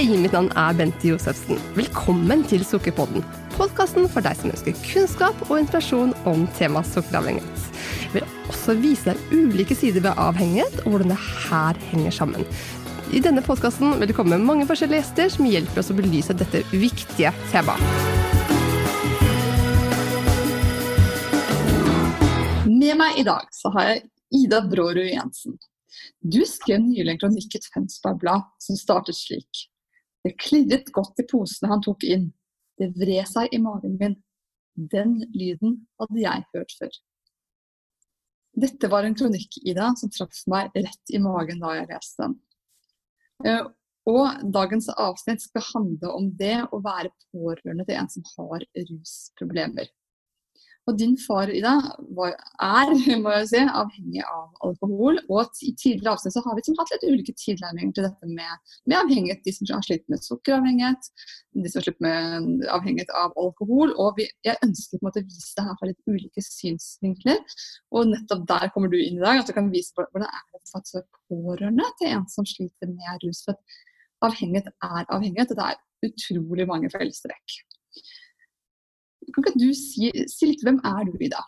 Hei, mitt navn er Bente Josefsen. Velkommen til Sukkerpodden. Podkasten for deg som ønsker kunnskap og inspirasjon om temaet sukkeravhengighet. Jeg vil også vise deg ulike sider ved avhengighet, og hvordan det her henger sammen. I denne podkasten vil det komme mange forskjellige gjester som hjelper oss å belyse dette viktige temaet. Med meg i dag så har jeg Ida Brårud Jensen. Du skrev nylig en kronikk i Tønsberg-blad som startet slik. Det klirret godt i posene han tok inn. Det vred seg i magen min. Den lyden hadde jeg hørt før. Dette var en kronikk Ida, som traff meg rett i magen da jeg leste den. Eh, og dagens avsnitt skal handle om det å være pårørende til en som har rusproblemer. Og din far Ida, var, er må jeg si, avhengig av alkohol. Og i tidligere avsnitt så har vi liksom hatt litt ulike tilnærminger til dette med, med, avhengighet. De som har slitt med sukkeravhengighet, de som har slitt med avhengighet av alkohol. Og vi, jeg ønsker på en måte å vise det her fra litt ulike synsvinkler. Og nettopp der kommer du inn i dag. At du kan vise hvordan er det faktisk å være pårørende til en som sliter med rus. For avhengighet er avhengighet, og det er utrolig mange fellestrekk. Kan ikke du si, si litt hvem er du, Ida?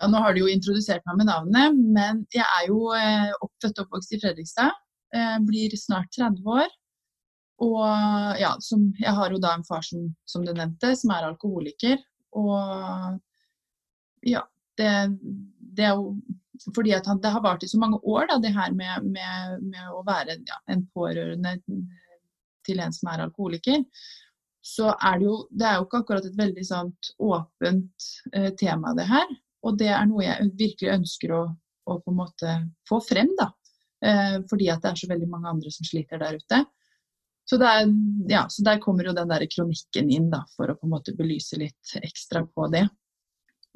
Ja, nå har du jo introdusert meg med navnet, men jeg er jo eh, oppfødt og oppvokst i Fredrikstad. Eh, blir snart 30 år. Og ja, som, jeg har jo da en far som, som du nevnte, som er alkoholiker. Og ja, det, det er jo fordi at han, det har vart i så mange år, da, det her med, med, med å være ja, en pårørende til en som er alkoholiker så er det jo Det er jo ikke akkurat et veldig sånt åpent eh, tema, det her. Og det er noe jeg virkelig ønsker å, å på en måte få frem, da. Eh, fordi at det er så veldig mange andre som sliter der ute. Så, er, ja, så der kommer jo den der kronikken inn, da, for å på en måte belyse litt ekstra på det.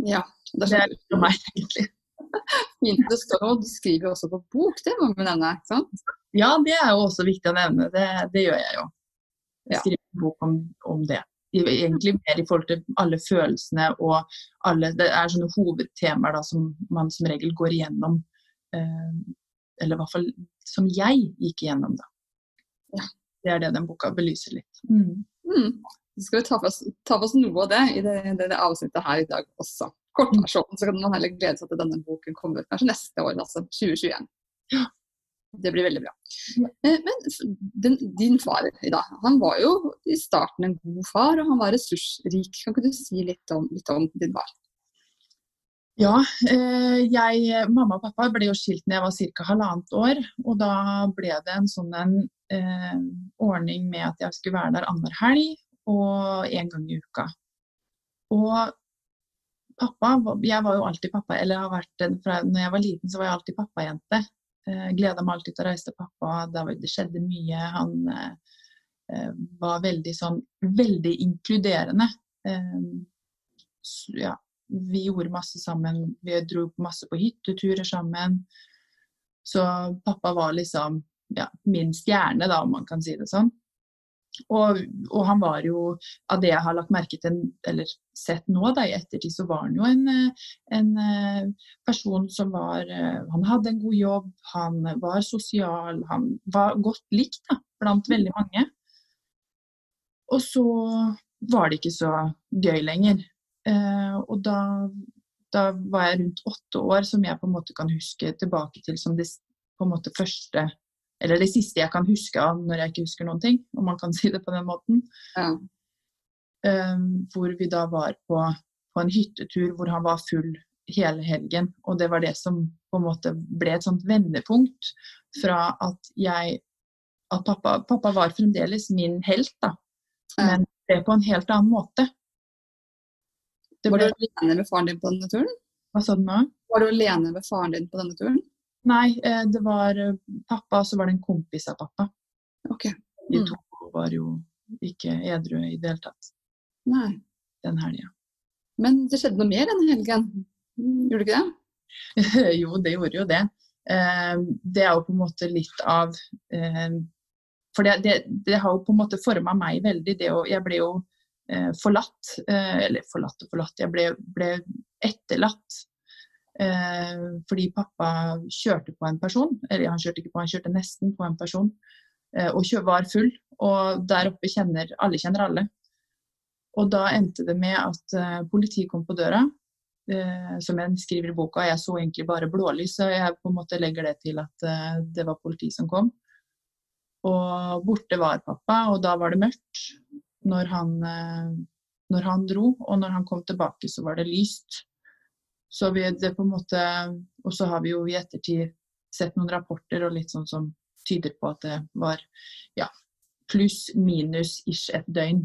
Ja, det er, litt for meg, egentlig. Fint det står og Du skriver også på bok, det må vi nevne? ikke sant? Ja, det er jo også viktig å nevne. Det, det gjør jeg jo. Jeg skriver en bok om, om, det. Egentlig mer i forhold til alle følelsene og alle Det er sånne hovedtemaer da, som man som regel går igjennom. Eh, eller i hvert fall som jeg gikk igjennom, da. Ja. Det er det den boka belyser litt. Mm. Mm. Så skal vi ta for, oss, ta for oss noe av det i det, det, det avsnittet her i dag også. Kortversjonen, så kan man heller glede seg til denne boken kommer ut kanskje neste år, altså 2021. Ja. Det blir veldig bra. Eh, men den, din far Ida, han var jo i starten en god far, og han var ressursrik. Kan ikke du si litt om, litt om din far? Ja, eh, jeg, mamma og pappa ble jo skilt da jeg var ca. halvannet år. Og da ble det en sånn en, eh, ordning med at jeg skulle være der annenhver helg og én gang i uka. Og pappa, jeg var jo alltid pappa, eller har vært, fra når jeg var liten så var jeg alltid pappajente. Eh, Gleda meg alltid til å reise til pappa. Det skjedde mye. Han eh, var veldig sånn veldig inkluderende. Eh, ja, vi gjorde masse sammen. Vi dro masse på hytteturer sammen. Så pappa var liksom ja, min stjerne, da, om man kan si det sånn. Og, og, han var jo, av det jeg har lagt merke til, eller sett nå da, i ettertid, så var han jo en, en, eh, person som var eh, Han hadde en god jobb, han var sosial, han var godt likt da, blant veldig mange. Og så var det ikke så gøy lenger. Eh, og da, da var jeg rundt åtte år, som jeg på en måte kan huske tilbake til som det på en måte første eller det siste jeg kan huske av når jeg ikke husker noen ting, om man kan si det på den måten. Ja. Um, hvor vi da var på, på, en hyttetur hvor han var full hele helgen. Og det var det som på en måte ble et sånt vendepunkt fra at jeg At pappa, pappa var fremdeles min helt, da. Men det på en helt annen måte. Det var du alene med faren din på denne turen? Hva sa du nå? Var du alene med faren din på denne turen? Nei, eh, det var eh, pappa, og så var det en kompis av pappa. Ok. Mm. De to var jo ikke edru i det hele tatt Nei. den helga. Men det skjedde noe mer den helgen, gjorde det ikke det? jo, det gjorde jo det. Eh, det er jo på en måte litt av For det, det, det har jo på en måte forma meg veldig. Det å, jeg ble jo forlatt, eller forlatt og forlatt, jeg ble, ble etterlatt fordi pappa kjørte på en person, eller han kjørte ikke på, han kjørte nesten på en person. Eh, og var full og der oppe kjenner alle kjenner alle. Og da endte det med at uh, politiet kom på døra, som jeg skriver i boka. Jeg så egentlig bare blålys, så jeg på en måte legger det til at det var politi som kom. Og borte var pappa, og da var det mørkt når han, når han dro. Og når han kom tilbake, så var det lyst. Så vi, det på en måte, og så har vi jo i ettertid sett noen rapporter og litt sånn som tyder på at det var ja, pluss minus ish et døgn.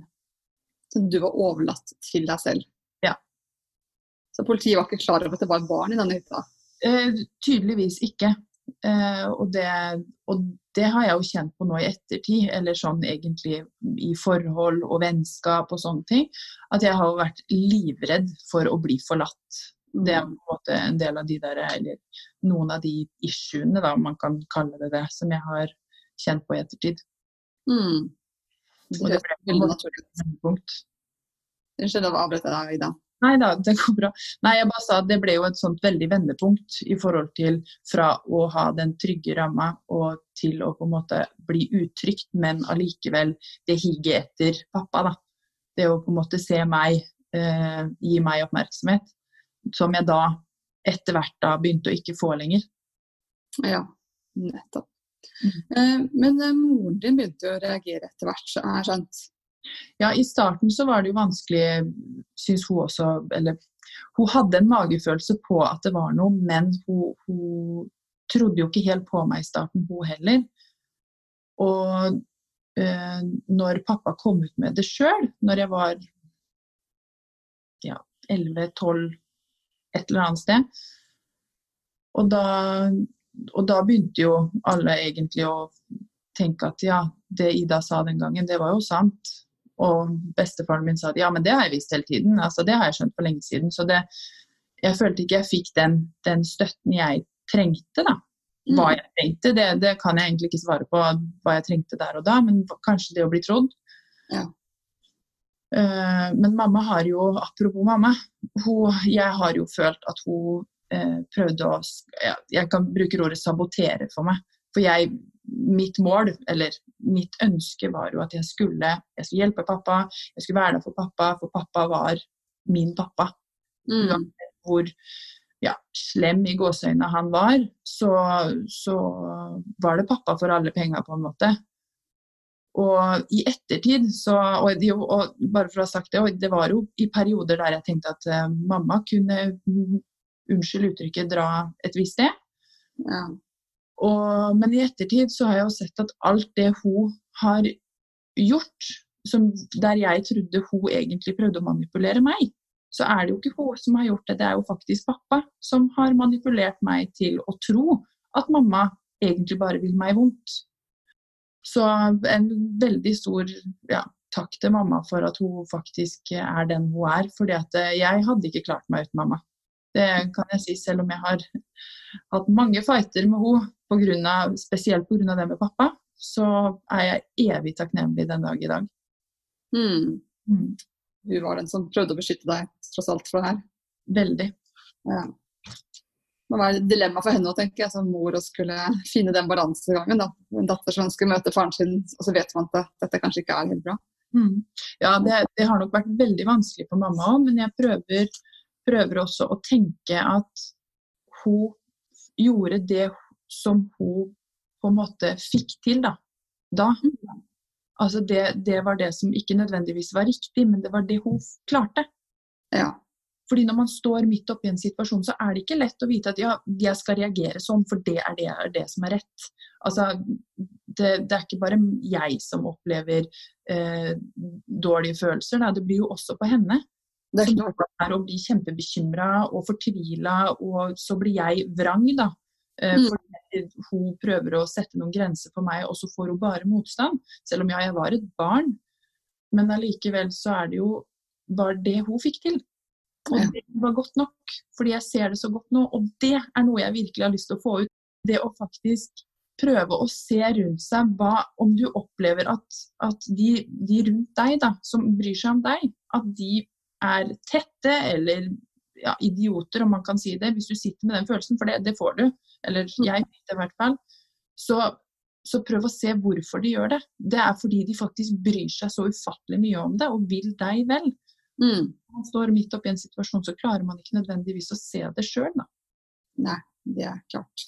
Så du var overlatt til deg selv? Ja. Så politiet var ikke klar over at det var barn i denne hytta? Eh, tydeligvis ikke. Eh, og, det, og, det, har jeg jo kjent på nå i ettertid, eller sånn egentlig i forhold og vennskap og sånne ting. At jeg har vært livredd for å bli forlatt. Det er på en måte en del av de der, eller noen av de issuene, da, om man kan kalle det det, som jeg har kjent på i ettertid. Mm. Det, det ble veldig naturlig. Unnskyld å avbryte deg, Ida. Nei da, det går bra. Nei, jeg bare sa at det ble jo et sånt veldig vendepunkt i forhold til fra å ha den trygge ramma og til å på en måte bli utrygt, men allikevel det higet etter pappa, da. Det å på en måte se meg, eh, gi meg oppmerksomhet som jeg da etter hvert da begynte å ikke få lenger. Ja, nettopp. Mm. Men eh, moren din begynte jo å reagere etter hvert, så er skjønt? Ja, i starten så var det jo vanskelig, syns hun også, eller hun hadde en magefølelse på at det var noe, men hun, hun trodde jo ikke helt på meg i starten, hun heller. Og øh, når pappa kom ut med det sjøl, når jeg var ja, 11-12 et eller annet sted. Og da, og da begynte jo alle egentlig å tenke at ja, det Ida sa den gangen, det var jo sant. Og bestefaren min sa at ja, men det har jeg visst hele tiden. Altså, det har jeg skjønt for lenge siden. Så det, jeg følte ikke jeg fikk den, den støtten jeg trengte, da. Hva mm. jeg trengte, det, det, kan jeg egentlig ikke svare på hva jeg trengte der og da, men kanskje det å bli trodd. Ja. Uh, men mamma har jo, apropos mamma, hun, jeg har jo følt at hun eh, prøvde å ja, Jeg kan bruke ordet sabotere for meg. For jeg, mitt mål, eller mitt ønske, var jo at jeg skulle, jeg skulle hjelpe pappa, jeg skulle være der for pappa, for pappa var min pappa. Mm. Hvor ja, slem i gåseøynene han var, så, så var det pappa for alle penga, på en måte. Og i ettertid så og, og, bare for å ha sagt det, det var jo i perioder der jeg tenkte at uh, mamma kunne, unnskyld uttrykket, dra et visst sted. Ja. Og, men i ettertid så har jeg jo sett at alt det hun har gjort, som, der jeg trodde hun egentlig prøvde å manipulere meg, så er det jo ikke hun som har gjort det, det er jo faktisk pappa som har manipulert meg til å tro at mamma egentlig bare vil meg vondt. Så en veldig stor ja, takk til mamma for at hun faktisk er den hun er. fordi at eh, jeg hadde ikke klart meg uten mamma. Det kan jeg si, selv om jeg har hatt mange fighter med henne, spesielt pga. det med pappa. Så er jeg evig takknemlig den dag i dag. Mm. Mm. Hun var den som prøvde å beskytte deg tross alt fra det her? Veldig. Ja det var et dilemma for henne å tenke, som mor å skulle finne den balansegangen. da. En datter som ønsker å møte faren sin, og så vet man at dette kanskje ikke er helt bra. Mm. Ja, det, det, har nok vært veldig vanskelig for mamma òg, men jeg prøver, prøver, også å tenke at hun gjorde det som hun på en måte fikk til da. da. Altså det, det var det som ikke nødvendigvis var riktig, men det var det hun klarte. Ja. Fordi når man står midt oppi en situasjon, så er det ikke lett å vite at ja, jeg skal reagere sånn, for det er det, er det som er rett. Altså, det, det, er ikke bare jeg som opplever eh, dårlige følelser, da. det blir jo også på henne. Det er klart. er å bli kjempebekymra og fortvila, og så blir jeg vrang, da. Eh, mm. Fordi hun prøver å sette noen grenser for meg, og så får hun bare motstand. Selv om ja, jeg var et barn. Men allikevel så er det jo bare det hun fikk til. Og det var godt nok, fordi jeg ser det så godt nå. Og det er noe jeg virkelig har lyst til å få ut. Det å faktisk prøve å se rundt seg hva om du opplever at, at de, de, rundt deg, da, som bryr seg om deg, at de er tette eller ja, idioter, om man kan si det, hvis du sitter med den følelsen, for det, det får du. Eller mm. jeg fikk det i hvert fall. Så så prøv å se hvorfor de gjør det. Det er fordi de faktisk bryr seg så ufattelig mye om det og vil deg vel. Mm. Man står midt oppi en situasjon, så klarer man ikke nødvendigvis å se det sjøl, da. Nei, det er klart.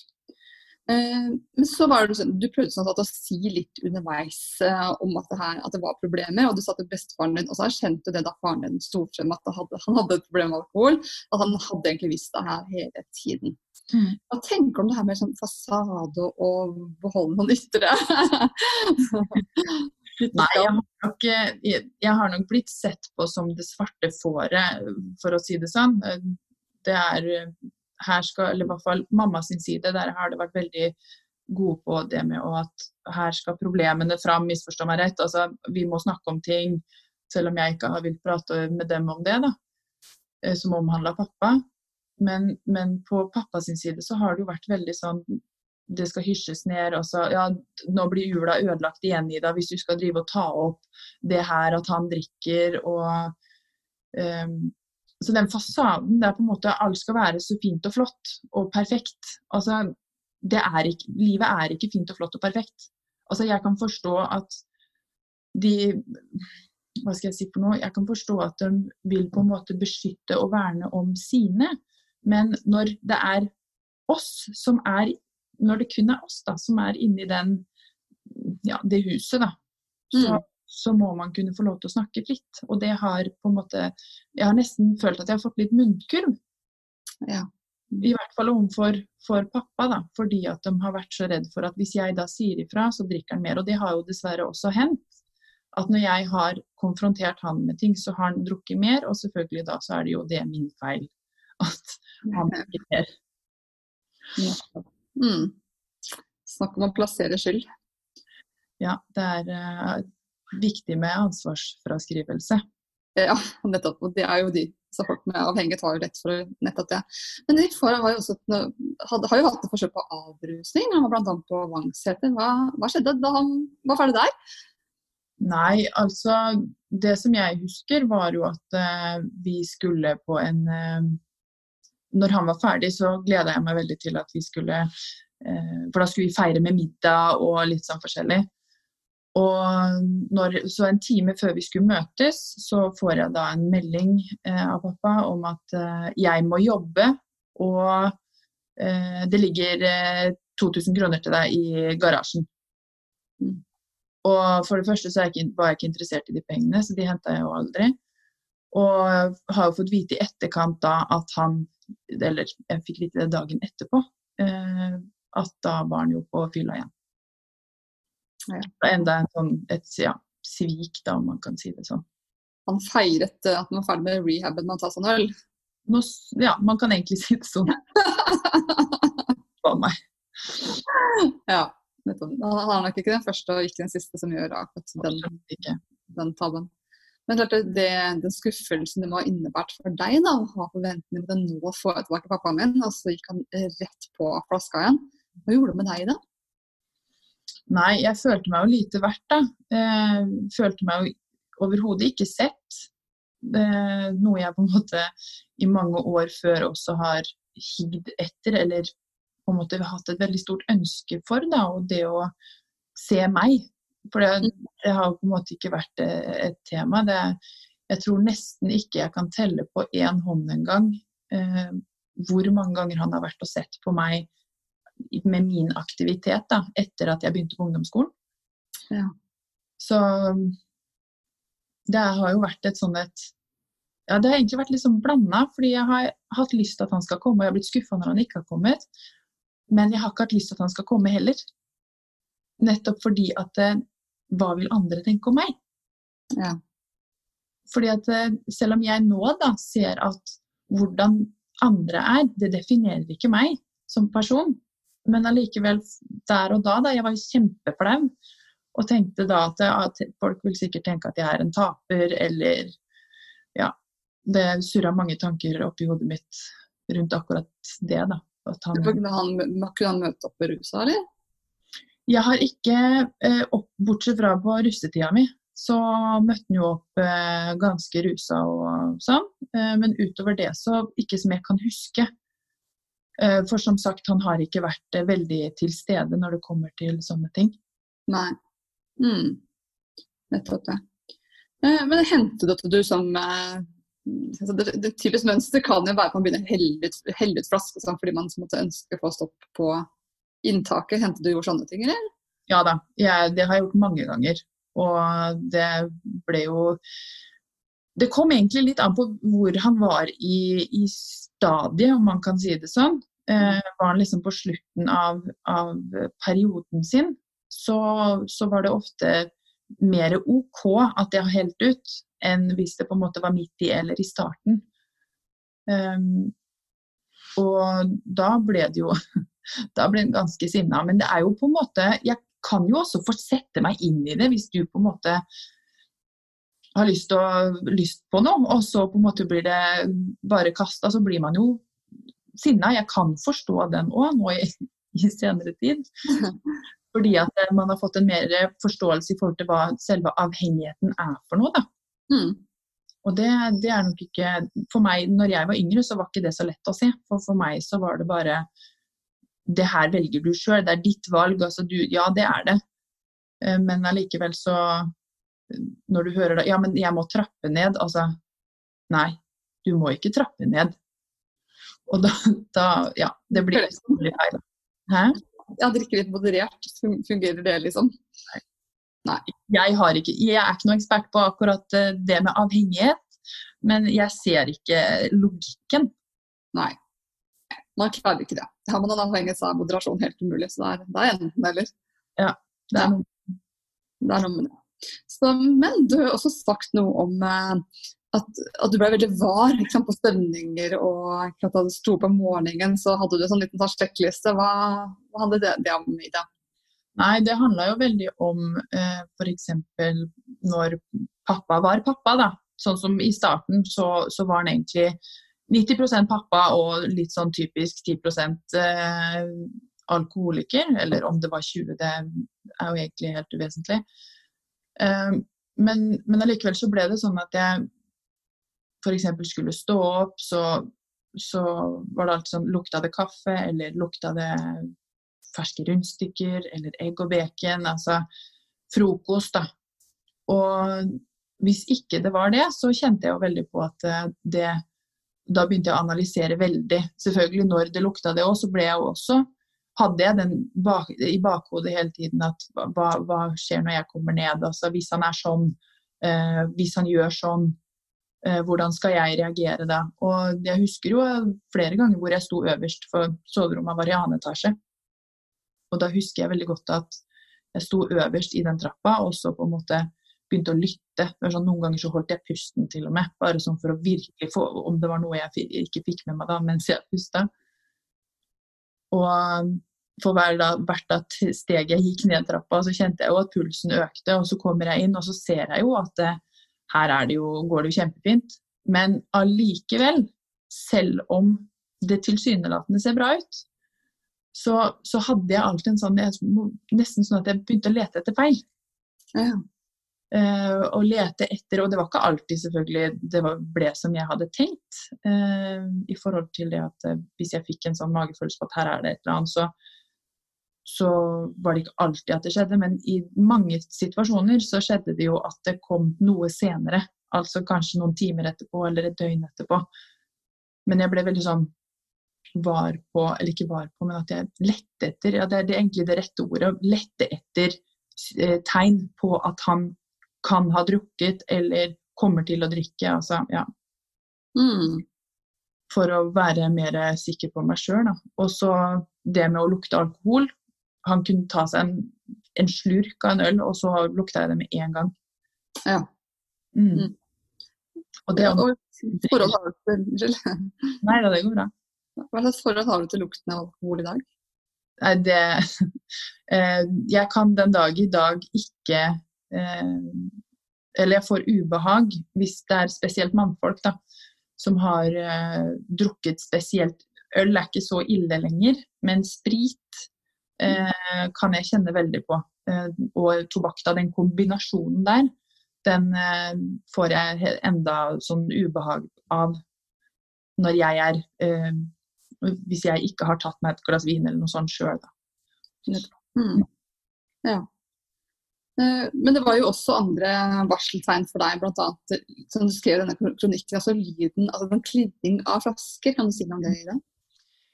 Eh, men så var det sånn, Du prøvde sånn at å si litt underveis eh, om at det, her, at det var problemer, og du sa til bestefaren din, og så erkjente det da faren din sto frem at hadde, han hadde et problem med alkohol, at han hadde egentlig visst det her hele tiden. Mm. Hva tenker du om det her med sånn fasade og beholde noen ytre? Nei, jeg har, nok, eh, jeg, har nok blitt sett på som det svarte fåret, for å si det sånn. Det er her skal, eller i hvert fall mamma sin side, der har det vært veldig gode på det med at her skal problemene fram, misforstå meg rett. Altså, vi må snakke om ting, selv om jeg ikke har villet prate med dem om det, da, eh, som omhandla pappa. Men, men, på pappa sin side så har det jo vært veldig sånn det skal hysjes ned. og så, ja, Nå blir jula ødelagt igjen, Ida, hvis du skal drive og ta opp det her at han drikker og um, så den fasaden der på en måte alt skal være så fint og flott og perfekt altså, er ikke, Livet er ikke fint og flott og perfekt. Altså, jeg kan forstå at de Hva skal jeg si for noe? Jeg kan forstå at de vil på en måte beskytte og verne om sine. Men når det er oss som er Når det kun er oss da, som er inni den, ja, det huset, da, så, mm så må man kunne få lov til å snakke fritt. Og det har på en måte Jeg har nesten følt at jeg har fått litt munnkurv. Ja. I hvert fall overfor for pappa, da, fordi at de har vært så redd for at hvis jeg da sier ifra, så drikker han mer. Og det har jo dessverre også hendt. At når jeg har konfrontert han med ting, så har han drukket mer. Og selvfølgelig da så er det jo det min feil at han drikker mer. Mm. Snakk om å plassere skyld. Ja, det er uh, viktig med ansvarsfraskrivelse. Ja, nettopp. Og det er jo de så folk med avhengighet har jo lett for nettopp det. Men de har jo, også, har jo hatt et forsøk på avrusning. Han var bl.a. på Vangseter. Hva, hva, skjedde da han var ferdig der? Nei, altså Det som jeg husker, var jo at uh, vi skulle på en uh, Når han var ferdig, så gleda jeg meg veldig til at vi skulle uh, For da skulle vi feire med middag og litt sånn forskjellig. Når, så en time før vi skulle møtes, så får jeg da en melding eh, av pappa om at eh, jeg må jobbe, og eh, det ligger 2000 eh, kroner til deg i garasjen. Mm. Og for det første så jeg ikke, var jeg ikke interessert i de pengene, så de henta jeg jo aldri. Og har jo fått vite i etterkant da at han Eller jeg fikk vite det dagen etterpå, eh, at da var han jo på fylla igjen. Ja. Enda en sånn, et ja, svik, da, om man kan si det sånn. Han feiret eh, at han var ferdig med rehaben med å ta seg en øl? Nå, ja, man kan egentlig si det sånn. For meg. Ja, nettopp. Han er nok ikke den første og ikke den siste som gjør akkurat den, den tabben. Men klart det, den skuffelsen det må ha innebært for deg da, å ha forventninger til nå får jeg tilbake pappaen min, og så gikk han rett på flaska igjen. Hva gjorde det med deg da? Nei, jeg følte meg jo lite verdt, da. Eh, følte meg jo overhodet ikke sett. Eh, noe jeg på en måte i mange år før også har higd etter, eller på en måte hatt et veldig stort ønske for. da, Og det å se meg. For det, det har på en måte ikke vært eh, et tema. Det, jeg tror nesten ikke jeg kan telle på én hånd engang eh, hvor mange ganger han har vært og sett på meg med min aktivitet da, etter at jeg begynte på ungdomsskolen. Ja. Så det har jo vært et sånn et Ja, det har egentlig vært litt sånn blanda, fordi jeg har hatt lyst til at han skal komme, og jeg har blitt skuffa når han ikke har kommet. Men jeg har ikke hatt lyst til at han skal komme heller. Nettopp fordi at eh, Hva vil andre tenke om meg? Ja. Fordi at eh, selv om jeg nå da ser at hvordan andre er, det definerer ikke meg som person. Men allikevel, der og da, da, jeg var kjempeflau. Og tenkte da at, at, folk vil sikkert tenke at jeg er en taper, eller Ja. Det surra mange tanker oppi hodet mitt rundt akkurat det, da. At han, kunne, han, kunne han møte opp berusa, eller? Jeg har ikke, eh, opp, bortsett fra på russetida mi, så møtte han jo opp eh, ganske rusa og sånn. Eh, men utover det så ikke som jeg kan huske. Eh, for som sagt, han har ikke vært eh, veldig til stede når det kommer til sånne ting. Nei. Mm. Nettopp det. Eh, men hendte det at du som altså det, det typisk mønster kan jo være at man begynner å helle ut, helle ut flaske sånn, fordi man måtte ønske å få stopp på inntaket. Hendte du gjorde sånne ting, eller? Ja da, jeg, det har jeg gjort mange ganger. Og det ble jo Det kom egentlig litt an på hvor han var i, i stadiet, om man kan si det sånn. Eh, var han liksom på slutten av, av perioden sin, så, så, var det ofte mer OK at det har helt ut, enn hvis det på en måte var midt i eller i starten. Um, og da ble det jo Da blir en ganske sinna. Men det er jo på en måte Jeg kan jo også få sette meg inn i det hvis du på en måte har lyst, å, lyst på noe, og så på en måte blir det bare kasta, så blir man jo sinna. Jeg kan forstå den òg, nå i, i, senere tid. Fordi at man har fått en mer forståelse i forhold til hva selve avhengigheten er for noe. da. Mm. Og det, det, er nok ikke For meg, når jeg var yngre, så var ikke det så lett å se. For for meg så var det bare det her velger du sjøl, det er ditt valg. Altså du, ja, det er det. Eh, men allikevel så Når du hører det Ja, men jeg må trappe ned. Altså Nei, du må ikke trappe ned. Og da, da Ja, det blir veldig feil. Hæ? Ja, drikke litt moderert. Fungerer det, liksom? Nei. Nei. Jeg, har ikke, jeg er ikke noen ekspert på akkurat eh, det med avhengighet, men jeg ser ikke logikken. Nei. Man klarer ikke det. Har man en avhengighet, så er moderasjon helt umulig. Så det er, det er enten eller. Ja, det er, det er noe med det. Så, men du har også sagt noe om eh, at, at, du ble veldig var sant, på stemninger. og at da du sto på morgenen, så hadde du en sånn liten sånn sjekkliste. Hva, hva handlet det, det om i det? Nei, det handla jo veldig om eh, f.eks. når pappa var pappa, da. Sånn som i starten så, så var han egentlig 90% pappa og litt sånn typisk 10 eh, alkoholiker. Eller om det var 20, det er jo egentlig helt uvesentlig. Eh, men, men allikevel så ble det sånn at jeg f.eks. skulle stå opp, så, så var det alltid sånn Lukta det kaffe, eller lukta det ferske rundstykker, eller egg og bacon? Altså frokost, da. Og hvis ikke det var det, så kjente jeg jo veldig på at eh, det da begynte jeg å analysere veldig. Selvfølgelig når det lukta det òg, så ble jeg også hadde jeg den bak, i bakhodet hele tiden at hva, hva, skjer når jeg kommer ned? Altså, hvis han er sånn, eh, hvis han gjør sånn, eh, hvordan skal jeg reagere da? Og jeg husker jo flere ganger hvor jeg sto øverst, for soverommet var i annen etasje. Og da husker jeg veldig godt at jeg sto øverst i den trappa, og så på en måte begynte å lytte. Sånn, noen ganger så holdt jeg pusten til og med, bare sånn for å virkelig få Om det var noe jeg ikke fikk med meg da mens jeg pusta. Og um, for hver da, hvert da steg jeg gikk ned trappa, så kjente jeg jo at pulsen økte. Og så kommer jeg inn, og så ser jeg jo at det, her det jo, går det jo kjempefint. Men allikevel, selv om det tilsynelatende ser bra ut, så, så hadde jeg alltid en sånn Nesten sånn at jeg begynte å lete etter feil. Ja. Uh, og lete etter, og det var ikke alltid selvfølgelig det ble som jeg hadde tenkt. Uh, I forhold til det at uh, hvis jeg fikk en sånn magefølelse på at her er det et eller annet, så, så var det ikke alltid at det skjedde. Men i mange situasjoner så skjedde det jo at det kom noe senere. Altså kanskje noen timer etterpå eller et døgn etterpå. Men jeg ble veldig sånn var på, eller ikke var på, men at jeg lette etter ja, det er egentlig det rette ordet. Lette etter tegn på at han kan ha drukket eller kommer til å drikke. Altså, ja. Mm. For å være mer sikker på meg sjøl. Og så det med å lukte alkohol. Han kunne ta seg en, en slurk av en øl, og så lukta jeg det med en gang. Ja. Mm. Mm. Og det, og forhold har du til Unnskyld. Nei da, det går bra. Hva slags forhold har du til lukten av alkohol i dag? Nei, det eh, Jeg kan den dag i dag ikke eller jeg får ubehag hvis det er spesielt mannfolk da, som har uh, drukket spesielt Øl er ikke så ille lenger, men sprit eh, kan jeg kjenne veldig på. Eh, og tobakk, da, den kombinasjonen der, den får jeg enda sånn ubehag av når jeg er Hvis jeg ikke har tatt meg et glass vin eller noe sånt sjøl, da. Mm. Ja. Eh, men det var jo også andre varseltegn for deg, bl.a. som du skrev i denne kronikken, altså lyden, altså den klirring av flasker. Kan du si noe om det? Ida?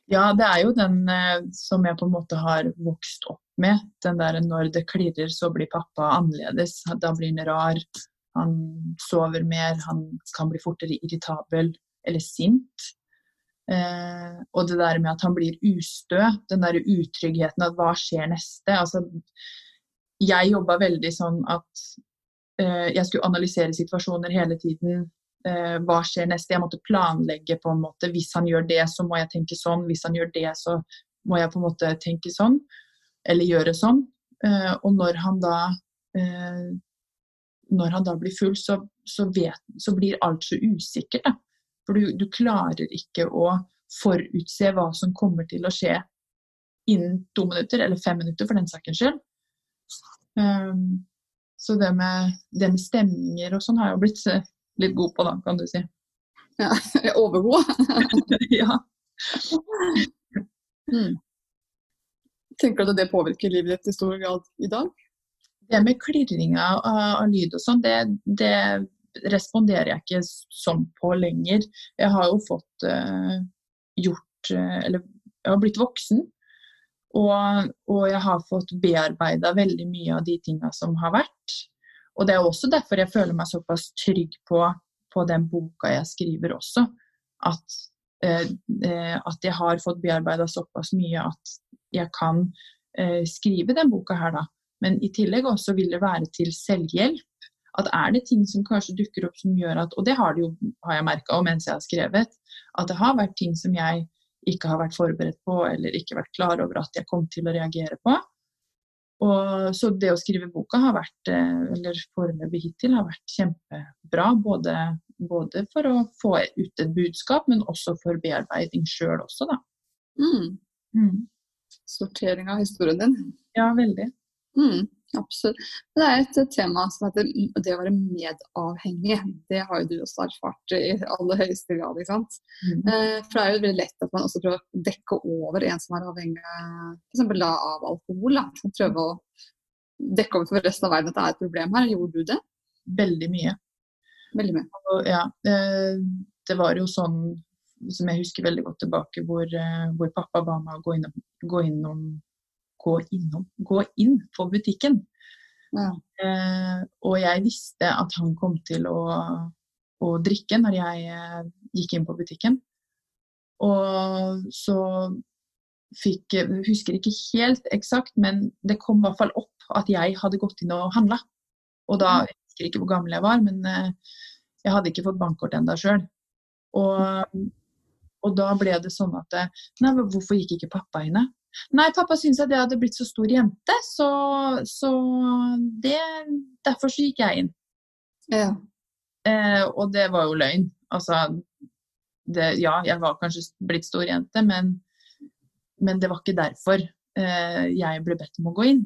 Ja, det er jo den eh, som jeg på en måte har vokst opp med. Den der når det klirrer, så blir pappa annerledes. Da blir han rar. Han sover mer, han kan bli fortere irritabel eller sint. Eh, og det der med at han blir ustø, den der utryggheten at hva skjer neste. Altså, jeg jobba veldig sånn at eh, jeg skulle analysere situasjoner hele tiden. Eh, hva skjer neste? Jeg måtte planlegge på en måte. Hvis han gjør det, så må jeg tenke sånn. Hvis han gjør det, så må jeg på en måte tenke sånn. Eller gjøre sånn. Eh, og når han da eh, når han da blir full, så, så, vet, så blir alt så usikkert. Da. For du, du, klarer ikke å forutse hva som kommer til å skje innen to minutter, eller fem minutter for den saken skyld. Um, så det med, det med, stemninger og sånn har jeg jo blitt eh, litt god på, da, kan du si. Ja, overgod? ja. Mm. Tenker du at det påvirker livet ditt i stor grad i dag? Det med klirringa av, av lyd og sånn, det, det, responderer jeg ikke sånn på lenger. Jeg har jo fått uh, gjort uh, Eller jeg har blitt voksen. Og, og jeg har fått bearbeida veldig mye av de tinga som har vært. Og det er også derfor jeg føler meg såpass trygg på, på den boka jeg skriver også. At, eh, at jeg har fått bearbeida såpass mye at jeg kan skrive den boka her, da. Men i tillegg også vil det være til selvhjelp at er det ting som kanskje dukker opp som gjør at Og det har det jo, har jeg merka mens jeg har skrevet, at det har vært ting som jeg ikke har vært forberedt på eller ikke vært klar over at jeg kom til å reagere på. Og, så det å skrive boka har vært, eh, eller foreløpig hittil, har vært kjempebra. Både, både, for å få ut et budskap, men også for bearbeiding sjøl også, da. Mm. Mm. Sortering av historien din. Ja, veldig. Mm. Absolutt. Det er et tema som heter det å være medavhengig. Det har jo du også erfart i aller høyeste grad. ikke sant? Mm. Eh, for det er jo veldig lett at man også prøver å dekke over en som er avhengig f.eks. av alkohol. Da. Prøve å dekke over for resten av verden at det er et problem her. Gjorde du det? Veldig mye. Veldig mye. Og, ja, det var jo sånn som jeg husker veldig godt tilbake, hvor, eh, hvor pappa ba meg å gå innom, gå innom gå, innom, gå inn på butikken. Ja. Eh, og jeg visste at han kom til å, å drikke når jeg eh, gikk inn på butikken. Og så fikk Jeg husker ikke helt eksakt, men det kom i hvert fall opp at jeg hadde gått inn og handla. Og da Jeg husker ikke hvor gammel jeg var, men eh, jeg hadde ikke fått bankkort ennå sjøl. Og, og, da ble det sånn at Nei, men hvorfor gikk ikke pappa inne? Nei, pappa syntes at jeg hadde blitt så stor jente, så, så det, derfor så gikk jeg inn. Ja. Eh, og det var jo løgn. Altså, det, ja, jeg var kanskje blitt stor jente, men, men det var ikke derfor eh, jeg ble bedt om å gå inn.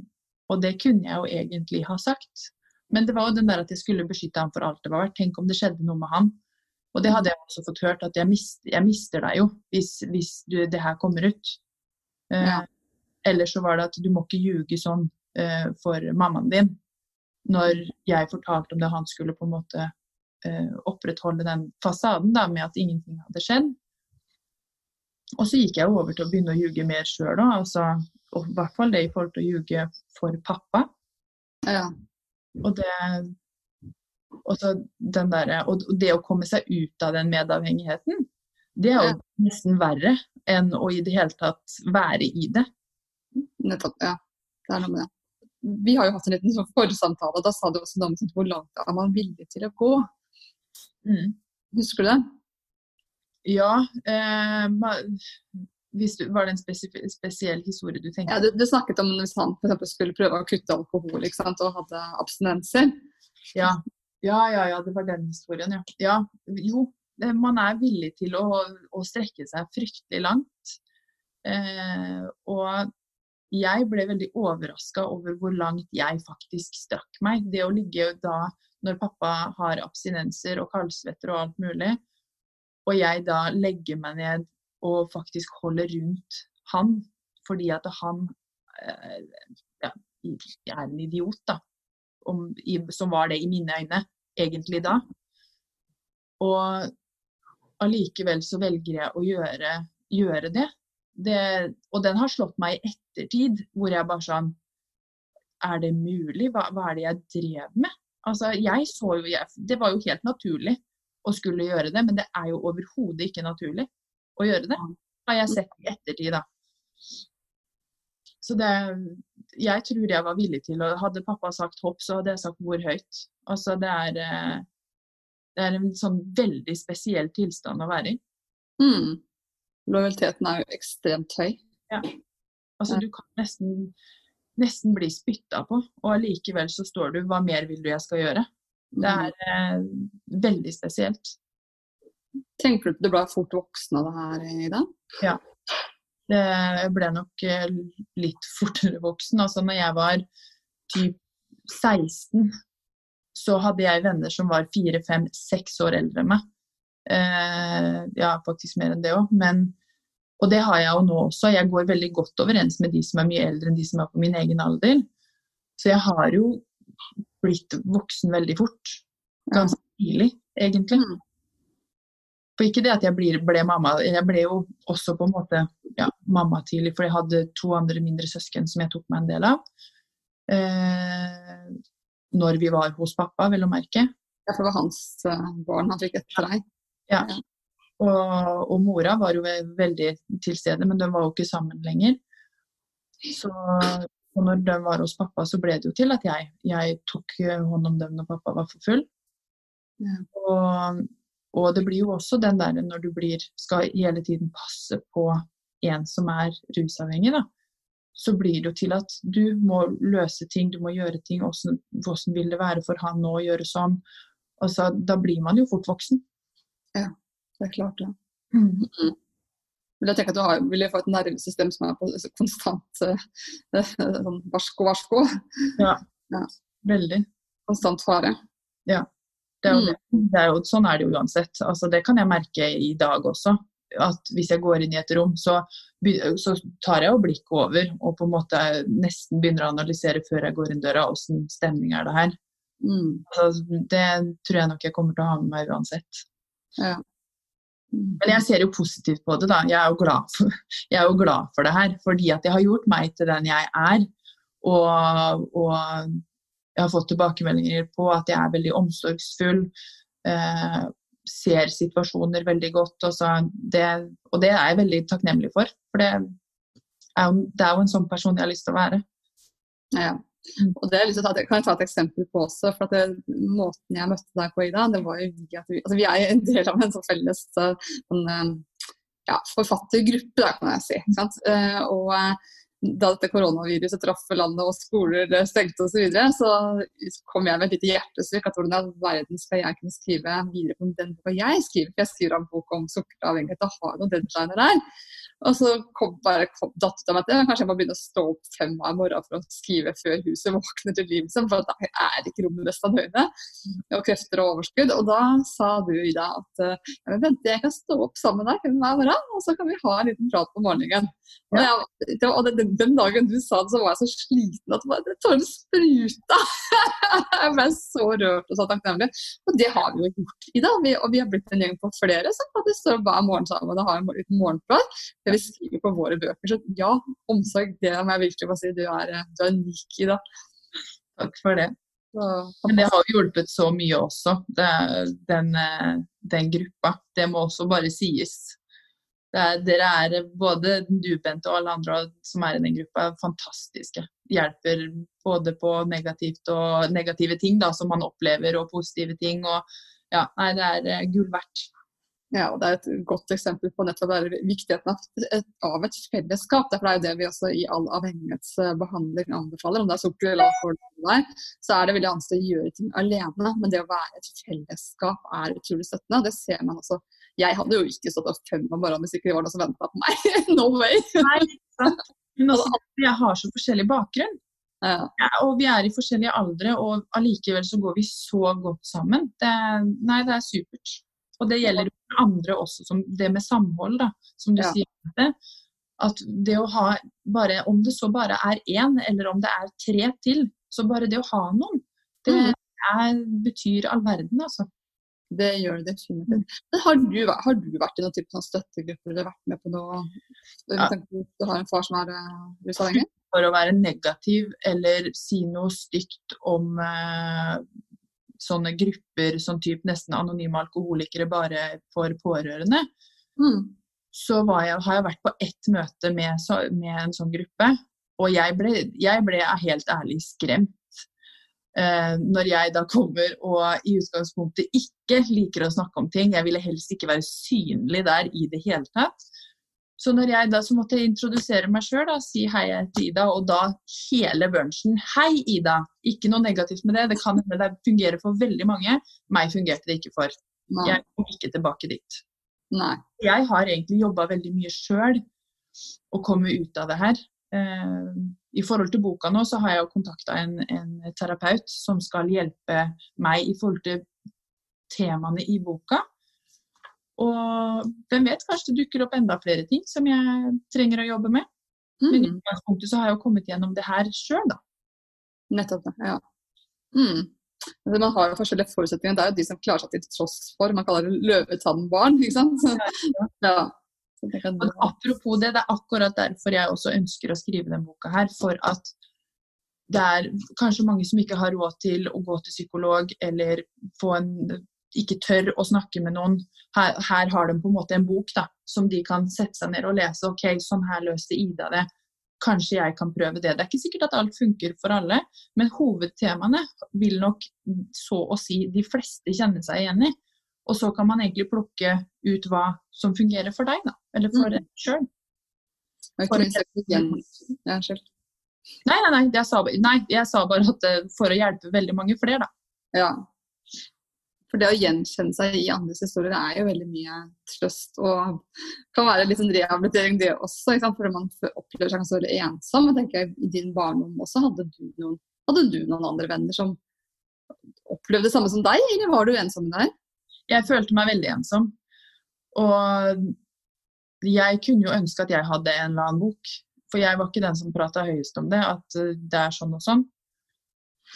Og det kunne jeg jo egentlig ha sagt. Men det var jo den der at jeg skulle beskytte ham for alt det var verdt. Tenk om det skjedde noe med han. Og det hadde jeg også fått hørt, at jeg, mist, jeg mister deg jo hvis, hvis du, det her kommer ut. Ja. Eh, eller så var det at du må ikke ljuge sånn eh, for mammaen din. Når jeg fortalte om det, han skulle på en måte eh, opprettholde den fasaden da, med at ingenting hadde skjedd. Og så gikk jeg over til å begynne å ljuge mer sjøl òg. Altså, og I hvert fall det i forhold til å ljuge for pappa. Ja. Og det der, og det å komme seg ut av den medavhengigheten, det er jo nesten verre enn å i det hele tatt være i det. Nettopp, ja. Det er noe med det. Vi har jo hatt en liten sånn forsamtale, og da sa du også noe om hvor langt er man villig til å gå. Mm. Husker du det? Ja. Eh, du, var det en spesiell historie du tenkte på? Ja, du, du, snakket om hvis han for skulle prøve å kutte alkohol sant, og hadde abstinenser. Ja. ja, ja, ja, det var den historien, ja. ja jo, man er villig til å, å strekke seg fryktelig langt. Eh, og jeg ble veldig overraska over hvor langt jeg faktisk strakk meg. Det å ligge da når pappa har abstinenser og kaldsvetter og alt mulig, og jeg da legger meg ned og faktisk holder rundt han fordi at han eh, ja, er en idiot, da. om, i, som var det i mine øyne, egentlig da. Og allikevel så velger jeg å gjøre, gjøre det. det. Og den har slått meg i ettertid, hvor jeg bare sånn Er det mulig? Hva, hva er det jeg drev med? Altså, jeg så jo jeg, Det var jo helt naturlig å skulle gjøre det, men det er jo overhodet ikke naturlig å gjøre det. Har jeg sett i ettertid, da. Så det Jeg tror jeg var villig til å Hadde pappa sagt hopp, så hadde jeg sagt hvor høyt. Altså, det er eh, Det er en sånn veldig spesiell tilstand å være i. Mm. Lojaliteten er jo ekstremt høy. Ja. Altså, du kan nesten nesten bli spytta på, og allikevel så står du 'hva mer vil du jeg skal gjøre'? Det Mm. er eh, veldig spesielt. Tenker du at du ble fort voksen av det her, Ida? Det ble nok eh, litt fortere voksen. Altså når jeg var typ 16, så hadde jeg venner som var fire, fem, seks år eldre enn meg. Eh, ja, faktisk mer enn det òg. Men Og det har jeg jo nå også. Jeg går veldig godt overens med de som er mye eldre enn de som er på min egen alder. Så jeg har jo blitt voksen veldig fort. Ganske tidlig, egentlig. Mm. For ikke det at jeg blir, ble mamma, jeg ble jo også på en måte ja, mamma tidlig, for jeg hadde to andre mindre søsken som jeg tok meg en del av. Eh, når vi var hos pappa, vel å merke. Ja, for det var hans eh, barn han fikk etter deg. Ja. Og, og mora var jo veldig til stede, men de var jo ikke sammen lenger. Så når de var hos pappa, så ble det jo til at jeg, jeg tok eh, hånd om dem når pappa var for full. Ja. Og, og det blir jo også den der når du blir, skal hele tiden passe på en som er rusavhengig, da. Så blir det jo til at du må løse ting, du må gjøre ting. Hvordan, hvordan vil det være for han nå å gjøre sånn? Altså, da blir man jo fort voksen. Ja, Det er klart, ja. Men jeg tenker at du har, vil få et nervesystem som er på konstant uh, sånn varsko, varsko. Veldig. Konstant fare. Det er jo det. Det er jo, sånn er det jo uansett. Altså, det kan jeg merke i dag også. At hvis jeg går inn i et rom, så, så tar jeg jo blikket over og på en måte nesten begynner å analysere før jeg går inn døra, åssen stemning er det her. Mm. Altså, det tror jeg nok jeg kommer til å ha med meg uansett. Ja. Mm. Men jeg ser jo positivt på det, da. Jeg er jo glad for, jeg er jo glad for det her. Fordi at det har gjort meg til den jeg er. Og, og jeg har fått tilbakemeldinger på at jeg er veldig omsorgsfull. Eh, ser situasjoner veldig godt. Det, og det er jeg veldig takknemlig for. For det er, jo, det er jo en sånn person jeg har lyst til å være. Ja. Og det å ta, kan jeg ta et eksempel på også. for det, Måten jeg møtte deg på, Ida, det var jo vi at vi, altså vi er en del av en sånn felles eh, sånn, eh, ja, forfattergruppe, kan jeg si. Sant? Eh, Og da dette koronaviruset traff landet og skoler stengte osv., så, så kom jeg med et lite hjertesukk. At hvordan i verden skal jeg kunne skrive videre på den boka jeg skriver? For jeg skriver en bok om sukkeravhengighet og har noen deadliner der. Og så kom bare kom, datt ut av meg til kanskje jeg må begynne å stå opp fem av morgen for å skrive før huset våkner til liv. liksom, For da er ikke rommet resten av døgnet. Og krefter og overskudd. Og da sa du Ida at eh, ja, men vent, jeg kan stå opp sammen med deg hver morgen, og så kan vi ha en liten prat på morgenen. Og, jeg, det, og den, den dagen du sa det, så var jeg så sliten at bare- tårene spruta. jeg ble så rørt og så takknemlig. Og det har vi jo gjort, Ida. Vi, og vi har blitt en gjeng på flere som faktisk står hver morgen sammen og har en liten morgenprat. Vi skriver på våre bøker. Så ja, omsorg, det må jeg virkelig bare si. Du er, eh, du er unik, Ida. Takk for det. Men det har hjulpet så mye også, det, den, eh, den gruppa. Det må også bare sies. Er, dere er både du, Bente, og alle andre som er i den gruppa, fantastiske. Hjelper både på og negative ting da, som man opplever, og positive ting. Og, ja, nei, det er eh, gull verdt. Ja, og Det er et godt eksempel på nettopp viktigheten av et, av et fellesskap. Derfor er jo det vi også i all avhengighetsbehandling anbefaler. Om det er sukker eller alkohol, så er det veldig annerledes å gjøre ting alene. Men det å være et fellesskap er utrolig støttende. Det ser man også. Jeg hadde jo ikke stått opp fem om morgenen hvis ikke det var noen som venta på meg. no way! Nei. Men også, jeg har så forskjellig bakgrunn. Ja, Ja, og vi er i forskjellige aldre, og allikevel så går vi så godt sammen. Det, nei, det er supert. Og det gjelder jo andre også, som det med samhold, da, som du Ja. sier. At det å ha bare, om det så bare er én, eller om det er tre til, så bare det å ha noen Det Mm. er, betyr all verden, altså. Det gjør det definitivt. Har du, har du vært i noen type sånn støttegrupper eller vært med på noe Ja. Du har en far som er uh, rusavhengig? For å være negativ eller si noe stygt om eh, sånne grupper som typ nesten anonyme alkoholikere bare for pårørende, Mm. så jeg, har jeg vært på ett møte med, så, med en sånn gruppe. Og jeg ble, jeg ble helt ærlig skremt. Eh, når jeg da kommer og i utgangspunktet ikke liker å snakke om ting. Jeg ville helst ikke være synlig der i det hele tatt. Så når jeg da så måtte jeg introdusere meg sjøl og si hei, heter Ida, og da hele bunchen Hei, Ida! Ikke noe negativt med det. Det kan hende det fungerer for veldig mange. Meg fungerte det ikke for. Nei. Jeg kom ikke tilbake dit Nei. jeg har egentlig jobba veldig mye sjøl og komme ut av det her. Eh, I forhold til boka nå, så har jeg jo kontakta en, en terapeut som skal hjelpe meg i forhold til temaene i boka. Og hvem vet, kanskje det dukker opp enda flere ting som jeg trenger å jobbe med. Men i Mm. utgangspunktet så har jeg jo kommet gjennom det her sjøl, da. Nettopp. Ja. Mm. Altså, Man har jo forskjellige forutsetninger. Det er jo de som klarer seg til tross for. Man kaller det løvetannbarn. ikke sant? Ja. ja. Jeg Men apropos det, det er akkurat derfor jeg også ønsker å skrive den boka her. For at det er kanskje mange som ikke har råd til å gå til psykolog, eller få en, ikke tør å snakke med noen. Her, her har de på en måte en bok da, som de kan sette seg ned og lese. OK, sånn her løste Ida det. Kanskje jeg kan prøve det. Det er ikke sikkert at alt funker for alle, men hovedtemaene vil nok så å si de fleste kjenne seg igjen i. Og så kan man egentlig plukke ut hva som fungerer for deg, da. Eller for Mm. deg sjøl. Nei, nei, nei, jeg sa, nei, jeg sa bare at eh, for å hjelpe veldig mange flere, da. Ja. For det å gjenkjenne seg i andres historier er jo veldig mye trøst og kan være litt sånn rehabilitering det også. Fordi man opplever seg kanskje veldig ensom. Men tenker jeg, I din barndom også, hadde du, noen, hadde du noen andre venner som opplevde det samme som deg, eller var du ensom der? Jeg følte meg veldig ensom. Og jeg kunne jo ønske at jeg hadde en eller annen bok. For jeg var ikke den som prata høyest om det, at eh, det er sånn og sånn.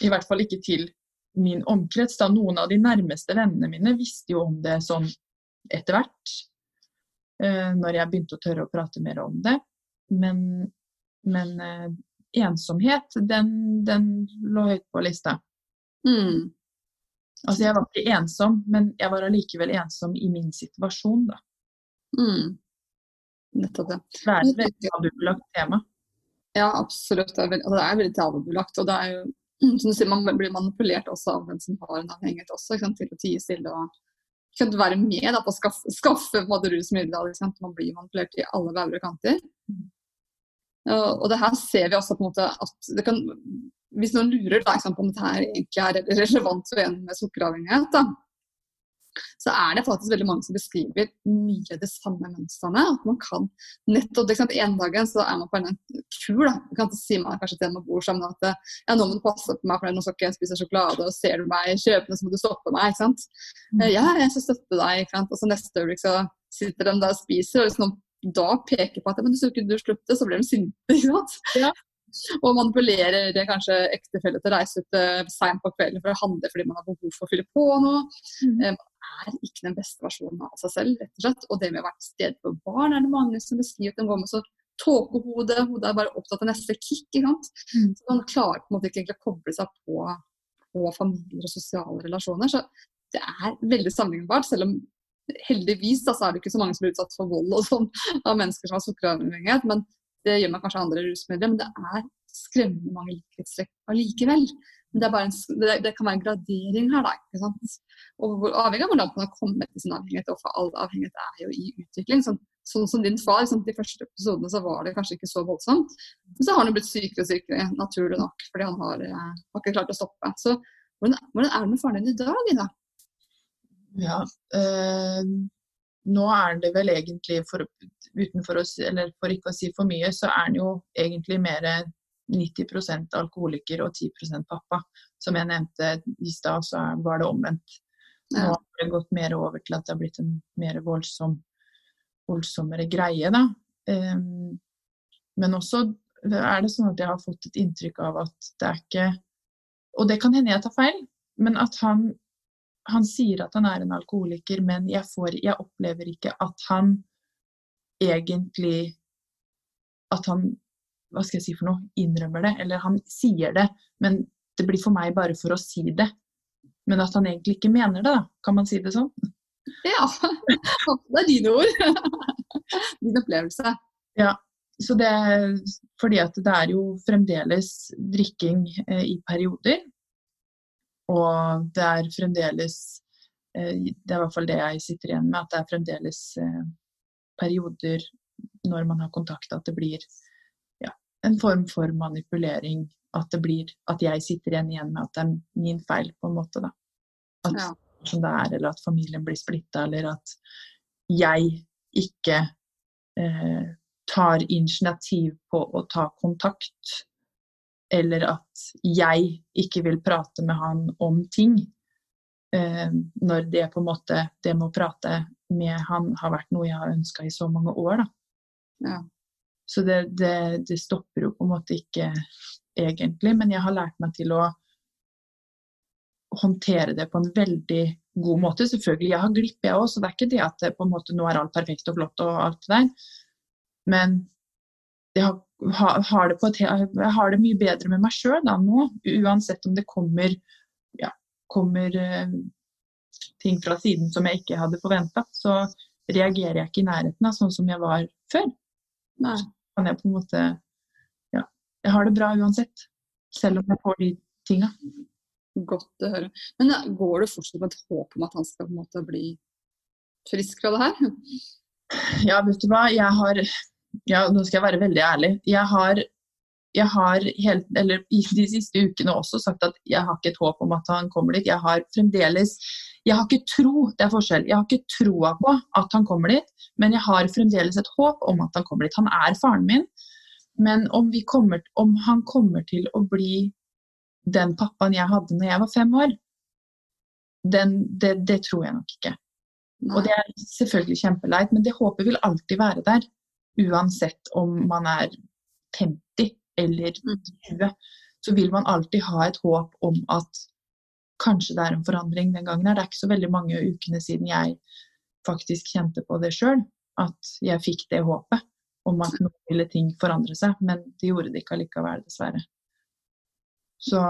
I hvert fall ikke til min omkrets. da Noen av de nærmeste vennene mine visste jo om det sånn etter hvert. eh, Når jeg begynte å tørre å prate mer om det. Men, men eh, ensomhet, den, den lå høyt på lista. Mm. Altså jeg var ikke ensom, men jeg var allikevel ensom i min situasjon, da. Mm. Nettopp det. Det er et veldig tabubelagt tema. Ja, absolutt. Det er veldig, altså, det er veldig tabubelagt. Og det er jo, som du sier, man blir manipulert også av den som har en avhengighet også, sant? til å tie stille og kunne være med da, på å skaffe, skaffe rusmidler. Man blir manipulert i alle bauger og kanter. Og, det her ser vi også på en måte at kan Hvis noen lurer da, på om dette her egentlig er relevant for en med sukkeravhengighet, da, så er det faktisk veldig mange som beskriver mye av de samme mønstrene. At man kan nettopp, ikke sant, En så er man på en kur. da, kan si man kanskje til en man bor sammen at ja, nå må du passe på meg, for nå skal ikke jeg spise sjokolade, og ser du meg kjøpende, så må du stoppe meg. ikke sant? Mm. Ja, jeg skal støtte deg. ikke sant? Og så neste øyeblikk så sitter de der og spiser, og noen da peker på at men hvis du ikke du slutter, så blir de sinte. ikke sant? Ja. Og manipulerer det kanskje ektefelle til å reise ut uh, seint på kvelden for å handle fordi man har behov for å fylle på noe. Mm. Man er ikke den beste versjonen av seg selv, rett og slett. Og det med å være til stede for barn er det mange som beskriver at de går med så tåkehode, hodet er bare opptatt av neste kick. ikke sant? Mm. Så man klarer på en måte ikke å koble seg på, på familier og sosiale relasjoner. Så det er veldig sammenlignbart, selv om heldigvis da, så er det ikke så mange som blir utsatt for vold og sånn av mennesker som har sukkeravhengighet. Men det gjør man kanskje andre rusmidler. Men det er skremmende mange likhetstrekk allikevel. Men det, en, det, det kan være en gradering her, da. ikke sant? Og hvor avhengig av hvordan man har kommet til sin avhengighet. Og for all avhengighet er jo i utvikling. Sånn, sånn som din far, sånn, de første episodene så var det kanskje ikke så voldsomt. Men så har han jo blitt sykere og sykere, naturlig nok, fordi han har, eh, har ikke klart å stoppe. Så hvordan, hvordan er det med faren din i dag, Ida? Ja, øh, nå er det vel egentlig, for, utenfor oss, eller for ikke å si for mye, så er han jo egentlig mer 90% alkoholiker og 10% pappa. Som jeg nevnte i stad, så var det omvendt. Nå har det gått mer over til at det har blitt en mer voldsom, voldsommere greie, da. Um, men også er det sånn at jeg har fått et inntrykk av at det er ikke og det kan hende jeg tar feil, men at han, han sier at han er en alkoholiker, men jeg, får, jeg opplever ikke at han egentlig At han hva skal jeg si for noe, innrømmer det, eller han sier det, men det blir for meg bare for å si det. Men at han egentlig ikke mener det, da. Kan man si det sånn? Ja. Det er dine ord. Din opplevelse. Ja. Så det, er fordi at det er jo fremdeles drikking eh, i perioder. Og det er fremdeles eh, Det er i hvert fall det jeg sitter igjen med, at det er fremdeles eh, perioder når man har kontakt at det blir en form for manipulering. At, det blir, at jeg sitter igjen, igjen med at det er min feil, på en måte. da. At Ja. det er, eller at familien blir splitta, eller at jeg ikke eh, tar initiativ på å ta kontakt. Eller at jeg ikke vil prate med han om ting. Eh, når det på en måte Det med å prate med han har vært noe jeg har ønska i så mange år, da. Ja. Så det, det, det stopper jo på en måte ikke egentlig, men jeg har lært meg til å håndtere det på en veldig god måte. Selvfølgelig, jeg har glipp, jeg òg, så det er ikke det at på en måte, nå er alt perfekt og flott og alt det der. Men jeg har, har, det et, jeg har det mye bedre med meg sjøl nå, uansett om det kommer, ja, kommer eh, ting fra siden som jeg ikke hadde forventa. Så reagerer jeg ikke i nærheten av sånn som jeg var før. Nei. Kan jeg på en måte Ja. Jeg har det bra uansett. Selv om jeg får de tinga. Godt å høre. Men går det fortsatt med et håp om at han skal på en måte bli frisk fra det her? Ja, vet du hva. Jeg har ja, Nå skal jeg være veldig ærlig. Jeg har, jeg har helt, eller i de siste ukene også sagt at jeg har ikke et håp om at han kommer dit. Jeg har fremdeles Jeg har ikke tro, det er forskjell. Jeg har ikke troa på at han kommer dit, men jeg har fremdeles et håp om at han kommer dit. Han er faren min, men om, kommer, om han kommer til å bli den pappaen jeg hadde når jeg var fem år, den, det, det tror jeg nok ikke. Og det er selvfølgelig kjempeleit, men det håpet vil alltid være der. Uansett om man er 50 eller 20, så vil man alltid ha et håp om at kanskje det er en forandring den gangen. her. Det er ikke så veldig mange ukene siden jeg faktisk kjente på det sjøl, at jeg fikk det håpet om at nå ville ting forandre seg, men det gjorde det ikke allikevel, dessverre. Så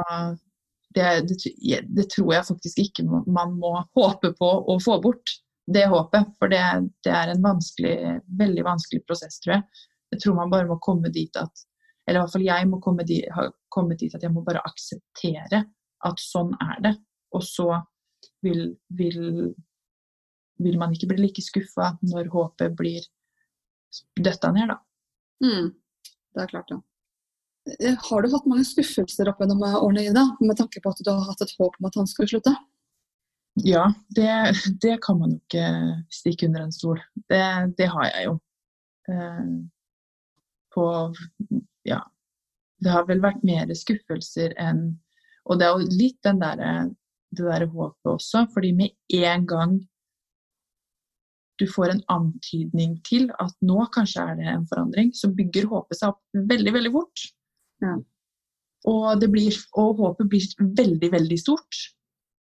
det, det, det tror jeg faktisk ikke man må håpe på å få bort det håpet. For det, det, er en vanskelig, veldig vanskelig prosess, tror jeg. Jeg tror man bare må komme dit at Eller i hvert fall jeg må komme dit, ha kommet dit at jeg må bare akseptere at sånn er det. Og så vil, vil, vil man ikke bli like skuffa når håpet blir døtta ned, da. Mm, det er klart, ja. Eh, Har du hatt mange skuffelser opp gjennom årene, Ida, med tanke på at du har hatt et håp om at han skulle slutte? Ja, det, det kan man jo ikke stikke under en stol. Det, det har jeg jo. Eh, på Ja. Det har vel vært mer skuffelser enn Og det er jo litt den der, det der håpet også, fordi med en gang du får en antydning til at nå kanskje er det en forandring, så bygger håpet seg opp veldig, veldig fort. Ja. Og, det blir, og håpet blir veldig, veldig stort.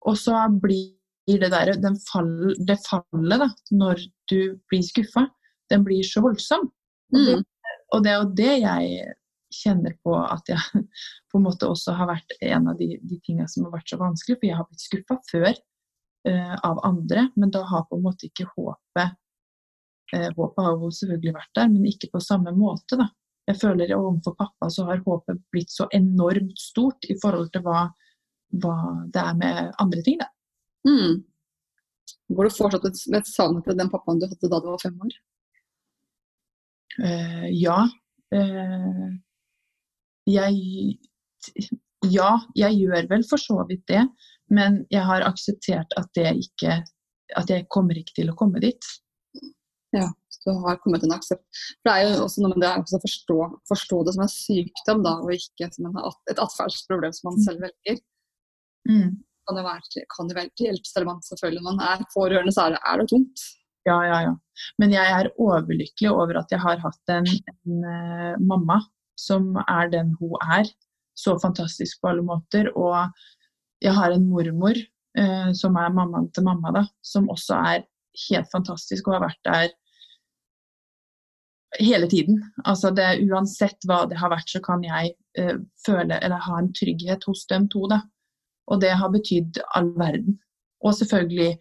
Og så blir det der, den fall, det fallet da, når du blir skuffa, den blir så voldsom. Det, og det er jo det jeg kjenner på at jeg på en måte også har vært en av de, de tingene som har vært så vanskelig, for jeg har blitt skuffa før uh, av andre, men da har på en måte ikke håpet uh, Håpet har jo selvfølgelig vært der, men ikke på samme måte, da. Jeg føler overfor pappa så har håpet blitt så enormt stort i forhold til hva, hva det er med andre ting, da. Mm. Går du fortsatt med et savn til den pappaen du hadde da du var fem år? Uh, ja. Uh, jeg Ja, jeg gjør vel for så vidt det, men jeg har akseptert at det ikke At jeg kommer ikke til å komme dit. Ja, så du har kommet til en aksept. For det er jo også noe med det å forstå, forstå, det som en sykdom, da, og ikke som en, et atferdsproblem som man selv velger. Mm. Kan det være til, kan det være til hjelp, selv om man selvfølgelig når man er pårørende, så er det, er det tungt. Ja, ja, ja. Men jeg er overlykkelig over at jeg har hatt en, en uh, mamma som er den hun er. så fantastisk på alle måter. Og jeg har en mormor uh, som er mammaen til mamma, da, som også er helt fantastisk og har vært der hele tiden. Altså det, uansett hva det har vært, så kan jeg uh, føle eller ha en trygghet hos dem to. Da. Og det har betydd all verden. Og selvfølgelig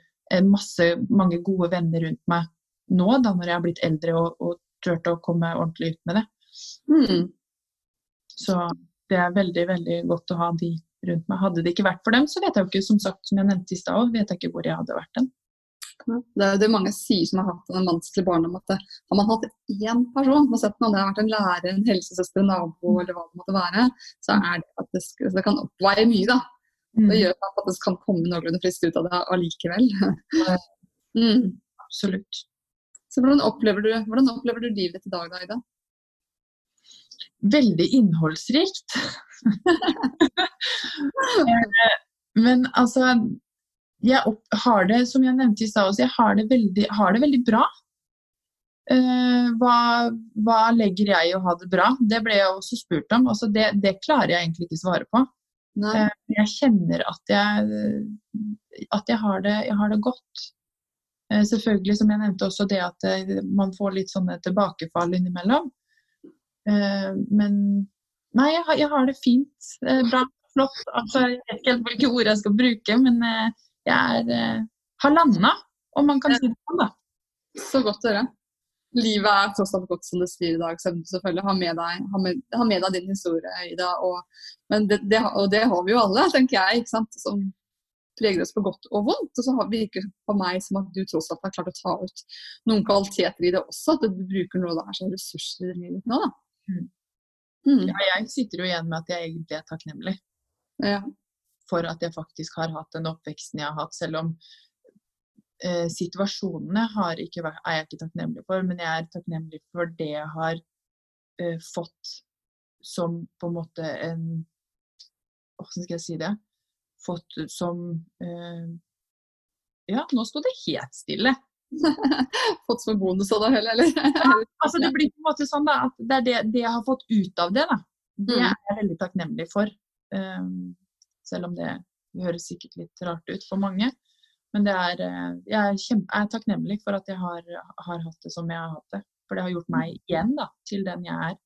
masse, mange gode venner rundt meg nå, da når jeg har blitt eldre og, og turte å komme ordentlig ut med det. Mm. Så det er veldig, veldig godt å ha de rundt meg. Hadde det ikke vært for dem, så vet jeg jo ikke, som sagt, som jeg nevnte i stad, vet jeg ikke hvor jeg hadde vært den. Det er jo det mange sier som har hatt en vanskelig barndom, at har man hatt én person, sett om det har vært en lærer, en helsesøster, en nabo eller hva det måtte være, så er det at det, det kan oppveie mye, da. Mm. Det gjør at det kan komme noenlunde frisk ut av det allikevel. mm. Absolutt. Så hvordan opplever, du, hvordan opplever du livet til dag, da, Ida? Veldig innholdsrikt. Eh, Men altså jeg opp, har det, som jeg nevnte i stad, jeg har det, veldig, har det veldig bra. Uh, hva, hva, legger jeg i å ha det bra? Det ble jeg også spurt om. Altså det, det, klarer jeg egentlig ikke svare på. Eh, jeg kjenner at jeg, at jeg, har, det, jeg har det godt. Eh, selvfølgelig, som jeg nevnte, også det at eh, man får litt sånne tilbakefall innimellom. Men nei, jeg har, jeg har det fint. bra, flott. Altså, jeg vet ikke helt hvilke ord jeg skal bruke, men jeg er, har landa, om man kan si det sånn, da. Så godt å høre. Livet er tross alt godt som det sier i dag, så selvfølgelig ha med deg, ha med, ha med deg din historie, Ida. Og, men det, det, og det har vi jo alle, tenker jeg, ikke sant? som preger oss på godt og vondt. Og så virker det på meg som at du tross alt har klart å ta ut noen kvaliteter i det også. At du bruker noe der som ressurser i livet nå. da. Mm. Mm. Ja, jeg sitter jo igjen med at jeg egentlig er takknemlig. Ja for at jeg faktisk har hatt den oppveksten jeg har hatt, selv om eh, situasjonene ikke, er jeg ikke takknemlig for, men jeg er takknemlig for det jeg har eh, fått som på en måte en Hvordan skal jeg si det? Fått som eh, Ja, nå sto det helt stille. fått som bonus av det hele, eller? ja, altså det blir på en måte sånn da, at det er det, det jeg har fått ut av det, da. Det mm. er jeg veldig takknemlig for. Um, selv om det høres sikkert litt rart ut for mange. Men er, eh, jeg, er kjempe, jeg er takknemlig for at jeg har, har, hatt det som jeg har hatt det. For det har gjort meg igjen da, til den jeg er.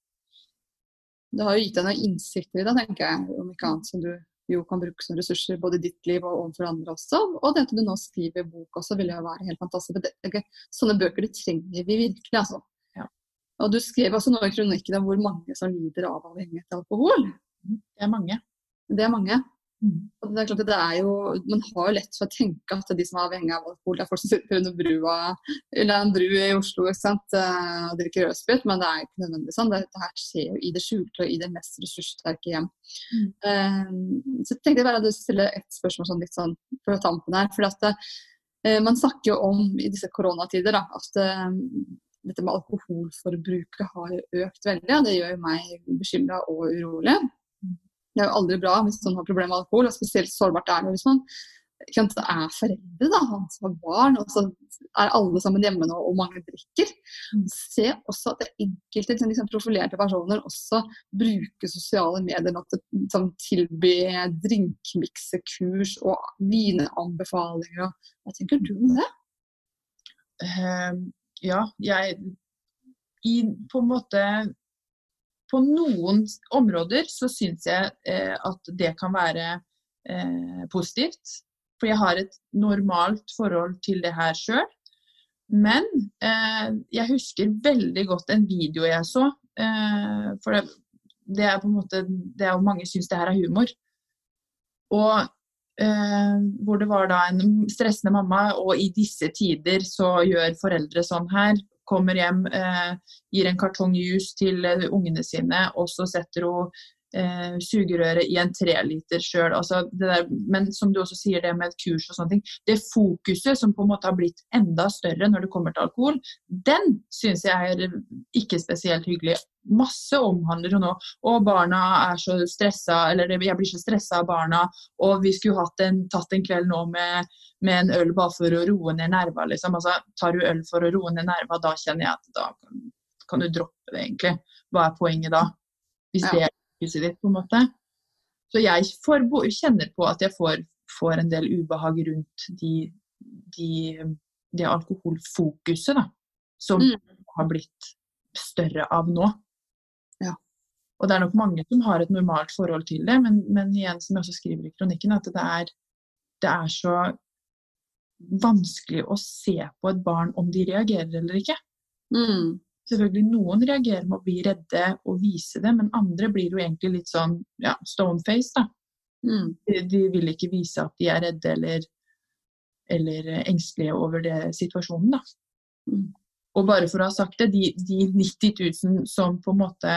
Det har jo gitt deg noen innsikter i det, tenker jeg, om ikke annet som du jo kan bruke som ressurser både i ditt liv og overfor andre også. Og det at du nå skriver bok også, vil jo være helt fantastisk. Det, sånne bøker det trenger vi virkelig, altså. Ja. Og du skrev altså noe i kronikken om hvor mange som lider av avhengighet av alkohol. Det er mange. Det er mange. Mm. Og det er klart at det er jo, Man har jo lett for å tenke at de som er avhengig av alkohol, det er folk som sitter under brua eller en bru i Oslo ikke sant, eh, og drikker rødsprit, men det er ikke nødvendigvis sånn. Dette her skjer jo i det skjulte og i det mest ressurssterke hjem. Mm. Um, så tenkte jeg bare at du stille et spørsmål sånn litt sånn på tampen her. for at det, Man snakker jo om i disse koronatider da, at dette med alkoholforbruket har økt veldig. og Det gjør meg bekymra og urolig. Det er jo aldri bra hvis man har problemer med alkohol, og spesielt sårbart er det hvis man det er foreldre, da, han som har barn, og så er alle sammen hjemme nå og mange drikker. Mm. Se også at det enkelte liksom, liksom, profilerte personer også bruker sosiale medier nå til å liksom, tilby drinkmiksekurs og vineanbefalinger. Hva tenker du om det? Uh, ja, jeg i, på en måte på noen områder så syns jeg eh, at det kan være eh, positivt. For jeg har et normalt forhold til det her sjøl. Men eh, jeg husker veldig godt en video jeg så. Eh, for det, det, er på en måte det er jo Mange syns det her er humor. Og eh, hvor det var da en stressende mamma, og i disse tider så gjør foreldre sånn her kommer hjem, eh, gir en kartong juice til eh, ungene sine, og så setter hun eh, sugerøret i en treliter sjøl. Altså men som du også sier, det med et kurs og sånne ting. Det fokuset som på en måte har blitt enda større når det kommer til alkohol, den syns jeg er ikke spesielt hyggelig. Masse omhandler jo nå. Og barna er så stressa, eller jeg blir så stressa av barna. Og vi skulle hatt en, tatt en kveld nå med, med, en øl bare for å roe ned nerva. Liksom. Altså, tar du øl for å roe ned nerva, da kjenner jeg at da kan, kan, du droppe det, egentlig. Hva er poenget da? Hvis ja. det er fokuset ditt, på en måte. Så jeg får, kjenner på at jeg får, får en del ubehag rundt de, de, det alkoholfokuset da, som mm. har blitt større av nå. Ja. Og det er nok mange som har et normalt forhold til det, men, men igjen, som jeg også skriver i kronikken, at det er, det er så vanskelig å se på et barn om de reagerer eller ikke. Mm. Selvfølgelig Noen reagerer med å bli redde og vise det, men andre blir jo egentlig litt sånn ja, stoneface. da. Mm. De, de, vil ikke vise at de er redde eller, eller engstelige over det, situasjonen. da. Mm. Og bare for å ha sagt det, de, de 90 000 som på en måte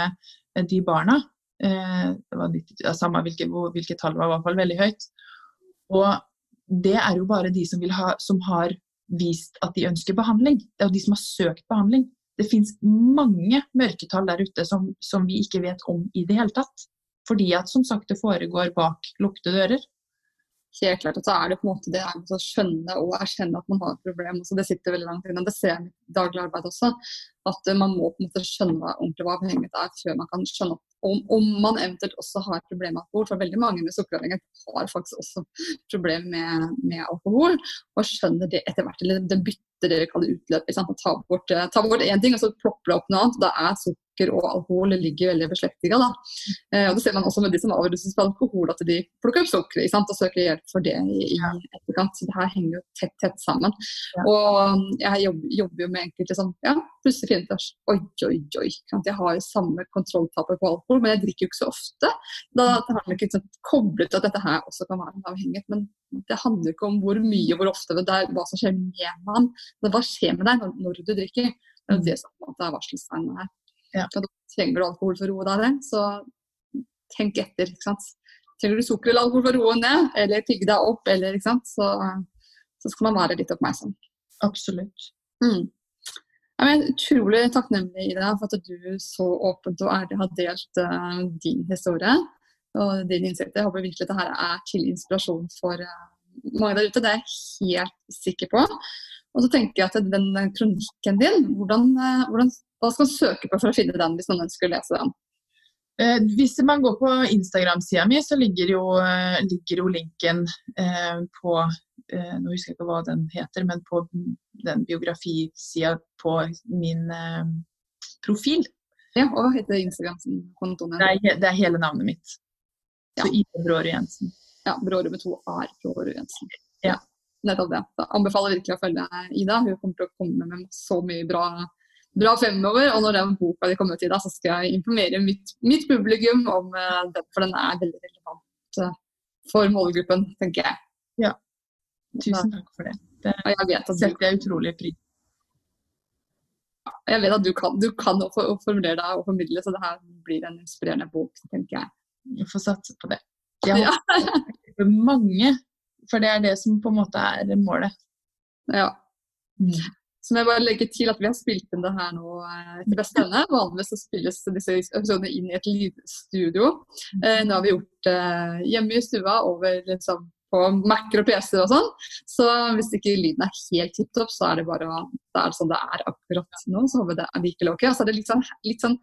De barna eh, det var 90, ja, Samme hvilket, hvilke tall var, i hvert fall veldig høyt. Og det er jo bare de som, ha, som har vist at de ønsker behandling. Det er jo de som har søkt behandling. Det fins mange mørketall der ute som, som, vi ikke vet om i det hele tatt. Fordi at som sagt det foregår bak lukkede dører. Helt klart, og så er det på en måte det å skjønne og erkjenne at man har et problem. Også. det sitter veldig langt inne. Det ser jeg i daglig arbeid også. At man må på en måte skjønne ordentlig hva avhengighet er før man kan skjønne om, om, man eventuelt også har et problem med alkohol. For veldig mange med sukkeravhengighet har faktisk også problem med, med alkohol. Og skjønner det etter hvert. Eller det bytter dere kaller utløp. Ta bort, én ting, og så plopper det opp noe annet. Da er sukker og alkohol ligger veldig beslektiga. Eh, og det ser man også med de som avruses på alkohol, at de plukker opp sukker og søker hjelp for det i, i etterkant. Så det her henger jo tett, tett sammen. Ja. Og jeg jobber, jobber, jo med enkelte som ja, plutselig finner ut oi, oi, oi. Jeg har jo samme kontrolltapet på alkohol men jeg drikker jo ikke så ofte. Da har man ikke sånn, koblet at dette her også kan være en avhengighet. Men det handler ikke om hvor mye, og hvor ofte, det er hva som skjer med man. Men hva skjer med deg når, når du drikker? Det er det som er varselstegnene her. Ja. Da trenger du alkohol for å roe deg ned, så tenk etter. ikke sant? Trenger du sukker eller alkohol for å roe ned, eller tygge deg opp, eller, ikke sant? Så, så skal man være litt oppmerksom. Absolutt. Mm. Jeg er utrolig takknemlig i deg for at du så åpent og ærlig har delt uh, din historie og din innsikt. Jeg håper virkelig at dette er til inspirasjon for uh, mange der ute. Det er jeg helt sikker på. Og så tenker jeg at den kronikken din, hvordan, uh, hvordan, hva skal man søke på for å finne den hvis man ønsker å lese den? Hvis man går på Instagram-sida mi, så ligger jo, ligger jo linken på eh, Nå husker jeg ikke hva den heter, men på den biografisida på min eh, profil. Ja, og hva heter Instagram-kontoen? Det, det, er hele navnet mitt. Ja. Så Ida Brårud Jensen. Ja, Brårud med to a-er. Brårud Jensen. Ja. Nettopp det. Så anbefaler virkelig å følge Ida. Hun kommer til å komme med så mye bra, bra fremover. Og når den boka de kommer ut, da så skal jeg informere mitt, mitt publikum om uh, den, for den er veldig relevant uh, for målgruppen, tenker jeg. Ja. Tusen takk for det. Det setter jeg utrolig pris Jeg vet at du kan, du kan formulere deg og formidle, så det her blir en inspirerende bok, tenker jeg. Vi får satse på det. Ja. For mange, for det er det som på en måte er målet. Ja. Så må jeg bare legge til at vi har spilt inn det her nå til beste evne. Vanligvis så spilles disse episodene inn i et lydstudio. Eh, nå har vi gjort det eh, hjemme i stua over liksom, på Mac-er og PC-er og sånn. Så hvis ikke lyden er helt tipp topp, så er det bare det er sånn det er akkurat nå. Så håper jeg det er likevel ok. Så er det litt sånn, litt sånn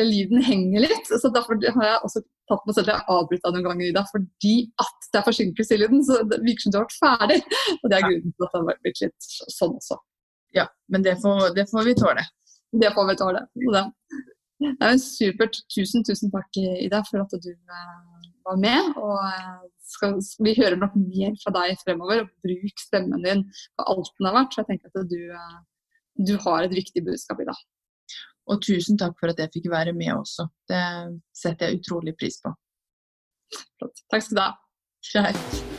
Lyden henger litt. så Derfor har jeg også tatt meg selv til å avbryte noen ganger i dag, fordi at det er forsinkelse i lyden. Så det virker som du har vært ferdig. Og det er grunnen til at det har blitt litt sånn også. Ja, men det får, det får vi tåle. Det får vi tåle. Det. det er jo supert. Tusen, tusen takk, Ida, for at du eh, var med. Og eh, skal, vi hører nok mer fra deg fremover. og Bruk stemmen din på alt den har vært. Så jeg tenker at du, eh, du har et viktig budskap i dag. Og tusen takk for at jeg fikk være med også. Det setter jeg utrolig pris på. Takk skal du ha. Greit.